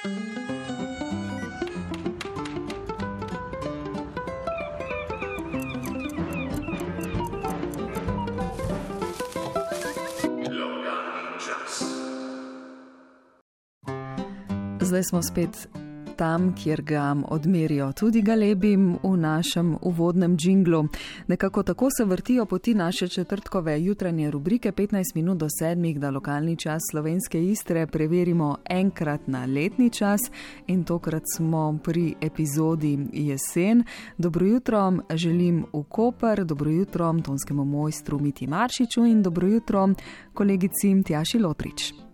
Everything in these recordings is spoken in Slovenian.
Zdaj smo spet tam, kjer ga odmerijo tudi galebim v našem uvodnem džinglu. Nekako tako se vrtijo poti naše četrtkove jutranje rubrike 15 minut do sedmih, da lokalni čas slovenske istre preverimo enkrat na letni čas in tokrat smo pri epizodi jesen. Dobro jutro želim v Koper, dobro jutro tonskemu mojstru Miti Maršiču in dobro jutro kolegici Tjaši Lotrič.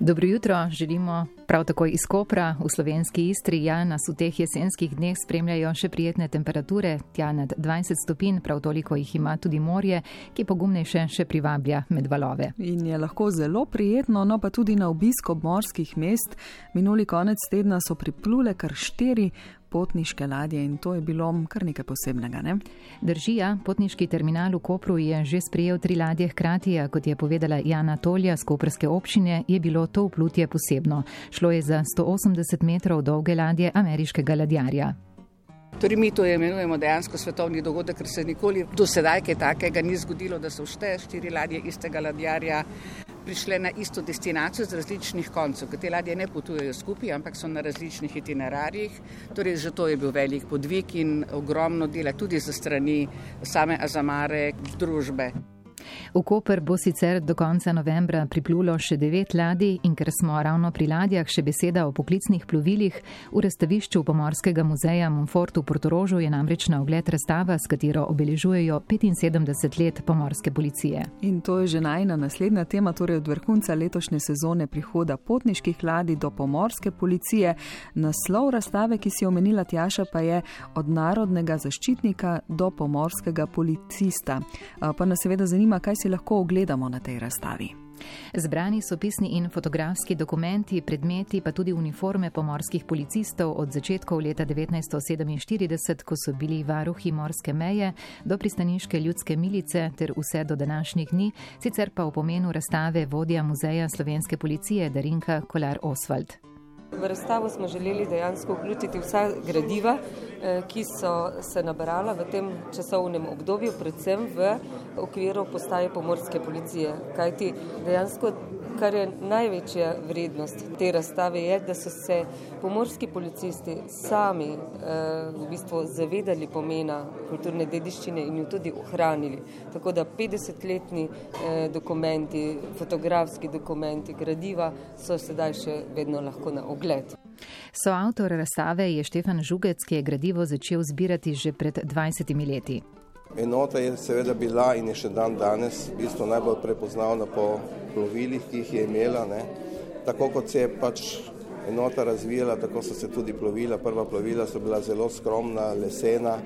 Dobro jutro, želimo prav tako iz Kopra v slovenski Istri. Ja, nas v teh jesenskih dneh spremljajo še prijetne temperature, tja nad 20 stopinj, prav toliko jih ima tudi morje, ki pogumnejše še privablja med valove. In je lahko zelo prijetno, no pa tudi na obisk obmorskih mest. Minuli konec tedna so priplule kar štiri potniške ladje in to je bilo kar nekaj posebnega. Ne? Držija, potniški terminal v Kopru je že sprejel tri ladje hkrati, a kot je povedala Jana Tolja z Koprske občine, je bilo to vplutje posebno. Šlo je za 180 metrov dolge ladje ameriškega ladjarja. Torej, mi to imenujemo dejansko svetovni dogodek, ker se nikoli do sedaj kaj takega ni zgodilo, da so všte štiri ladje istega ladjarja prišle na isto destinacijo z različnih koncev, ker te ladje ne potujejo skupaj, ampak so na različnih itinerarjih. Torej, že to je bil velik podvig in ogromno dela tudi za strani same Azamare družbe. V Koper bo sicer do konca novembra priplulo še devet ladij in ker smo ravno pri ladjah še beseda o poklicnih plovilih, v razstavišču Pomorskega muzeja Monfort v Portorožu je namreč na ogled razstava, s katero obeležujejo 75 let pomorske policije. In to je že najna naslednja tema, torej od vrhunca letošnje sezone prihoda potniških ladij do pomorske policije. Naslov razstave, ki si omenila Tjaša, pa je od narodnega zaščitnika do pomorskega policista. Pa nas seveda zanima, kaj si lahko ogledamo na tej razstavi. Zbrani so pisni in fotografski dokumenti, predmeti, pa tudi uniforme pomorskih policistov od začetkov leta 1947, ko so bili varuhi morske meje, do pristaniške ljudske milice ter vse do današnjih dni, sicer pa v pomenu razstave vodja muzeja slovenske policije Darinka Kolar Oswald. V razstavo smo želeli dejansko vključiti vsa gradiva, eh, ki so se nabrala v tem časovnem obdobju, predvsem v okviru postaje pomorske policije. Kajti dejansko kar je največja vrednost te razstave, je, da so se pomorski policisti sami eh, v bistvu zavedali pomena kulturne dediščine in jo tudi ohranili. Tako da 50-letni eh, dokumenti, fotografski dokumenti, gradiva so sedaj še vedno lahko na ogled. So avtor razstave je Štefan Žugec, ki je gradivo začel zbirati že pred 20 leti. Enota je seveda bila in je še dan danes v bistvu najbolj prepoznavna po plovilih, ki jih je imela. Ne. Tako kot se je pač enota razvijala, tako so se tudi plovila. Prva plovila so bila zelo skromna, lesena.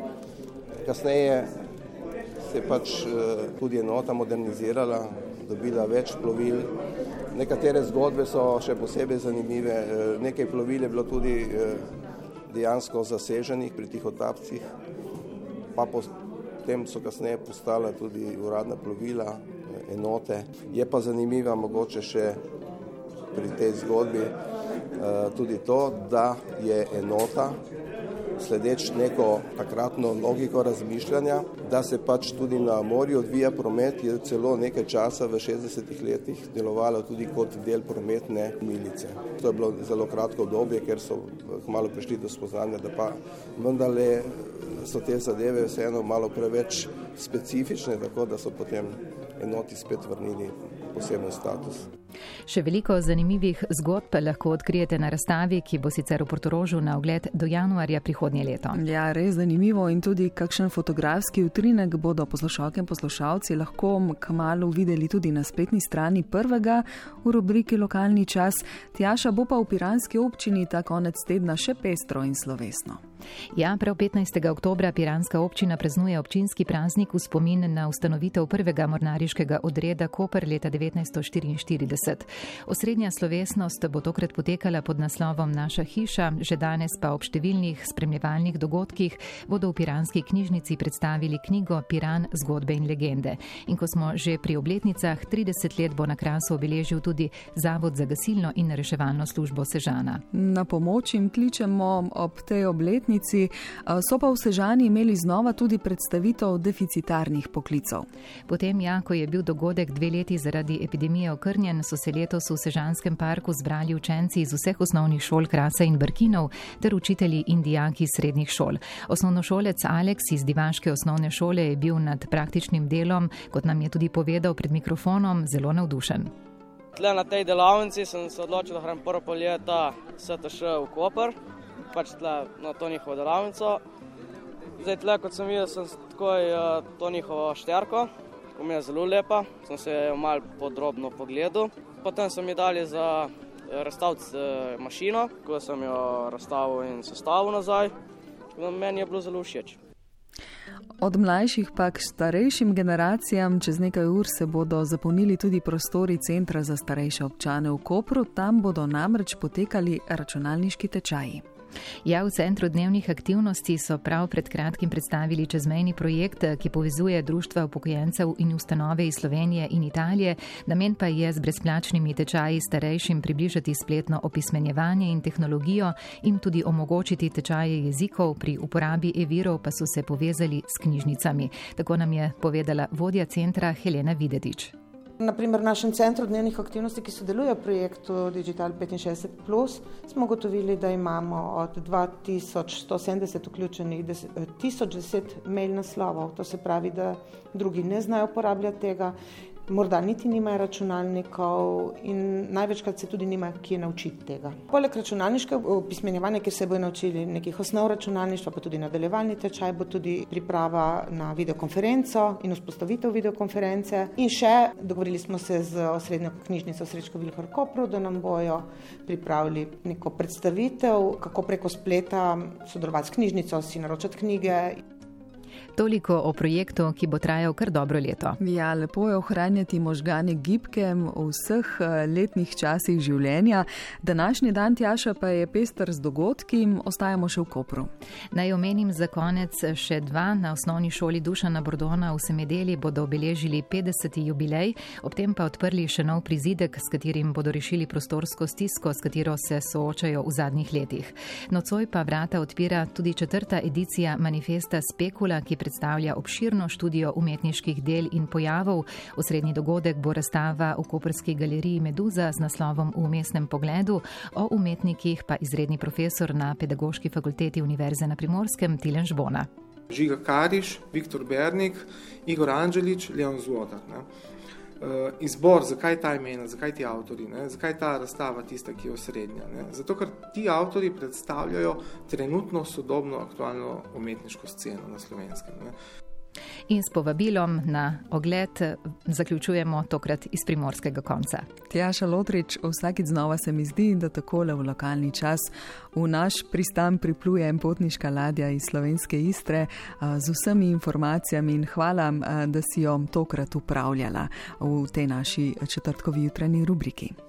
Kasneje se je pač eh, tudi enota modernizirala, dobila več plovil. Nekatere zgodbe so še posebej zanimive. Eh, nekaj plovil je bilo tudi eh, dejansko zaseženih pri tih otapcih, pa potem so kasneje postala tudi uradna plovila, enote. Je pa zanimiva mogoče še pri tej zgodbi eh, tudi to, da je enota sledeč neko takratno logiko razmišljanja, da se pač tudi na morju odvija promet, je celo nekaj časa v 60-ih letih delovalo tudi kot del prometne milice. To je bilo zelo kratko obdobje, ker so malo prišli do spoznanja, da pa vendarle so te zadeve vseeno malo preveč specifične, tako da so potem enoti spet vrnili poseben status. Še veliko zanimivih zgodb lahko odkrijete na razstavi, ki bo sicer v Portorožu na ogled do januarja prihodnje leto. Ja, res zanimivo in tudi kakšen fotografski utrinek bodo poslušalke in poslušalci lahko kmalo videli tudi na spletni strani prvega v rubriki Lokalni čas. Tjaša bo pa v Piranski občini ta konec tedna še pestro in slovesno. Ja, prav 15. oktobra Piranska občina praznuje občinski praznik v spomin na ustanovitev prvega mornariškega odreda Koper leta 1944. Osrednja slovesnost bo tokrat potekala pod naslovom Naša hiša, že danes pa ob številnih spremljevalnih dogodkih bodo v Piranski knjižnici predstavili knjigo Piran zgodbe in legende. In ko smo že pri obletnicah, 30 let bo na krasu obeležil tudi Zavod za gasilno in reševalno službo Sežana. Na pomoč jim kličemo ob tej obletnici, so pa v Sežani imeli znova tudi predstavitev deficitarnih poklicov. Potem, ja, ko je bil dogodek dve leti zaradi epidemije okrnjen, so se letos v Sežanskem parku zbrali učenci iz vseh osnovnih šol Krasa in Brkinov ter učitelji in dijaki srednjih šol. Osnovnošolec Aleks iz Divaške osnovne šole je bil nad praktičnim delom, kot nam je tudi povedal pred mikrofonom, zelo navdušen. Tle na tej delavnici sem se odločil, da grem prvo poljeta STŠ v Koper, pač tle na to njihovo delavnico. Zdaj, tle, kot sem videl, sem takoj uh, to njihovo šterko, ki mi je zelo lepa, sem se jo mal podrobno pogledal. Potem so mi dali za razstaviti uh, mašino, ko sem jo razstavil in sestavil nazaj. Meni je bilo zelo všeč. Od mlajših pa k starejšim generacijam čez nekaj ur se bodo zapolnili tudi prostori Centra za starejše občane v Kopru, tam bodo namreč potekali računalniški tečaji. Ja, v centru dnevnih aktivnosti so prav pred kratkim predstavili čezmejni projekt, ki povezuje društva upokojencev in ustanove iz Slovenije in Italije. Namen pa je z brezplačnimi tečaji starejšim približati spletno opismenjevanje in tehnologijo in tudi omogočiti tečaje jezikov, pri uporabi e-virov pa so se povezali s knjižnicami. Tako nam je povedala vodja centra Helena Videtič. Naprimer, v našem centru dnevnih aktivnosti, ki sodeluje v projektu Digital 65, smo ugotovili, da imamo od 2170 vključenih 1010 mail naslovov. To se pravi, da drugi ne znajo uporabljati tega morda niti nimajo računalnikov in največkrat se tudi nimajo kje naučiti tega. Poleg računalniškega pismenjevanja, kjer se bodo naučili nekih osnov računalništva, pa tudi nadaljevalni tečaj, bo tudi priprava na videokonferenco in vzpostavitev videokonference. In še dogovorili smo se z osrednjo knjižnico Srečko Vilhar Kopro, da nam bojo pripravili neko predstavitev, kako preko spleta sodelovati s knjižnico, si naročati knjige. Toliko o projektu, ki bo trajal kar dobro leto. Ja, lepo je ohranjati možgane gibkem v vseh eh, letnih časih življenja. Današnji dan Tjaša pa je pester z dogodki ostajamo še v Kopru. Naj omenim za konec še dva. Na osnovni šoli Dušana Bordona v Semedeli bodo obeležili 50. jubilej, ob tem pa odprli še nov prizidek, s katerim bodo rešili prostorsko stisko, s katero se soočajo v zadnjih letih. Nocoj pa vrata odpira tudi četrta edicija manifesta Spekula, ki predstavlja obširno študijo umetniških del in pojavov. Osrednji dogodek bo razstava v Koperski galeriji Meduza z naslovom V umestnem pogledu, o umetnikih pa izredni profesor na Pedagoški fakulteti Univerze na Primorskem Tilen Žbona. Žiga Kariš, Viktor Bernik, Igor Anželič, Leon Zvodak. Ne. Izbor, zakaj ta imena, zakaj ti avtori, ne? zakaj ta razstava tista, ki je osrednja. Ne? Zato, ker ti avtori predstavljajo trenutno sodobno aktualno umetniško sceno na slovenskem. Ne? In s povabilom na ogled zaključujemo tokrat iz primorskega konca. Tjaša Lotrič, vsakič znova se mi zdi, da takole v lokalni čas v naš pristan pripluje potniška ladja iz slovenske Istre z vsemi informacijami in hvala, da si jo tokrat upravljala v tej naši četrtkovi jutranji rubriki.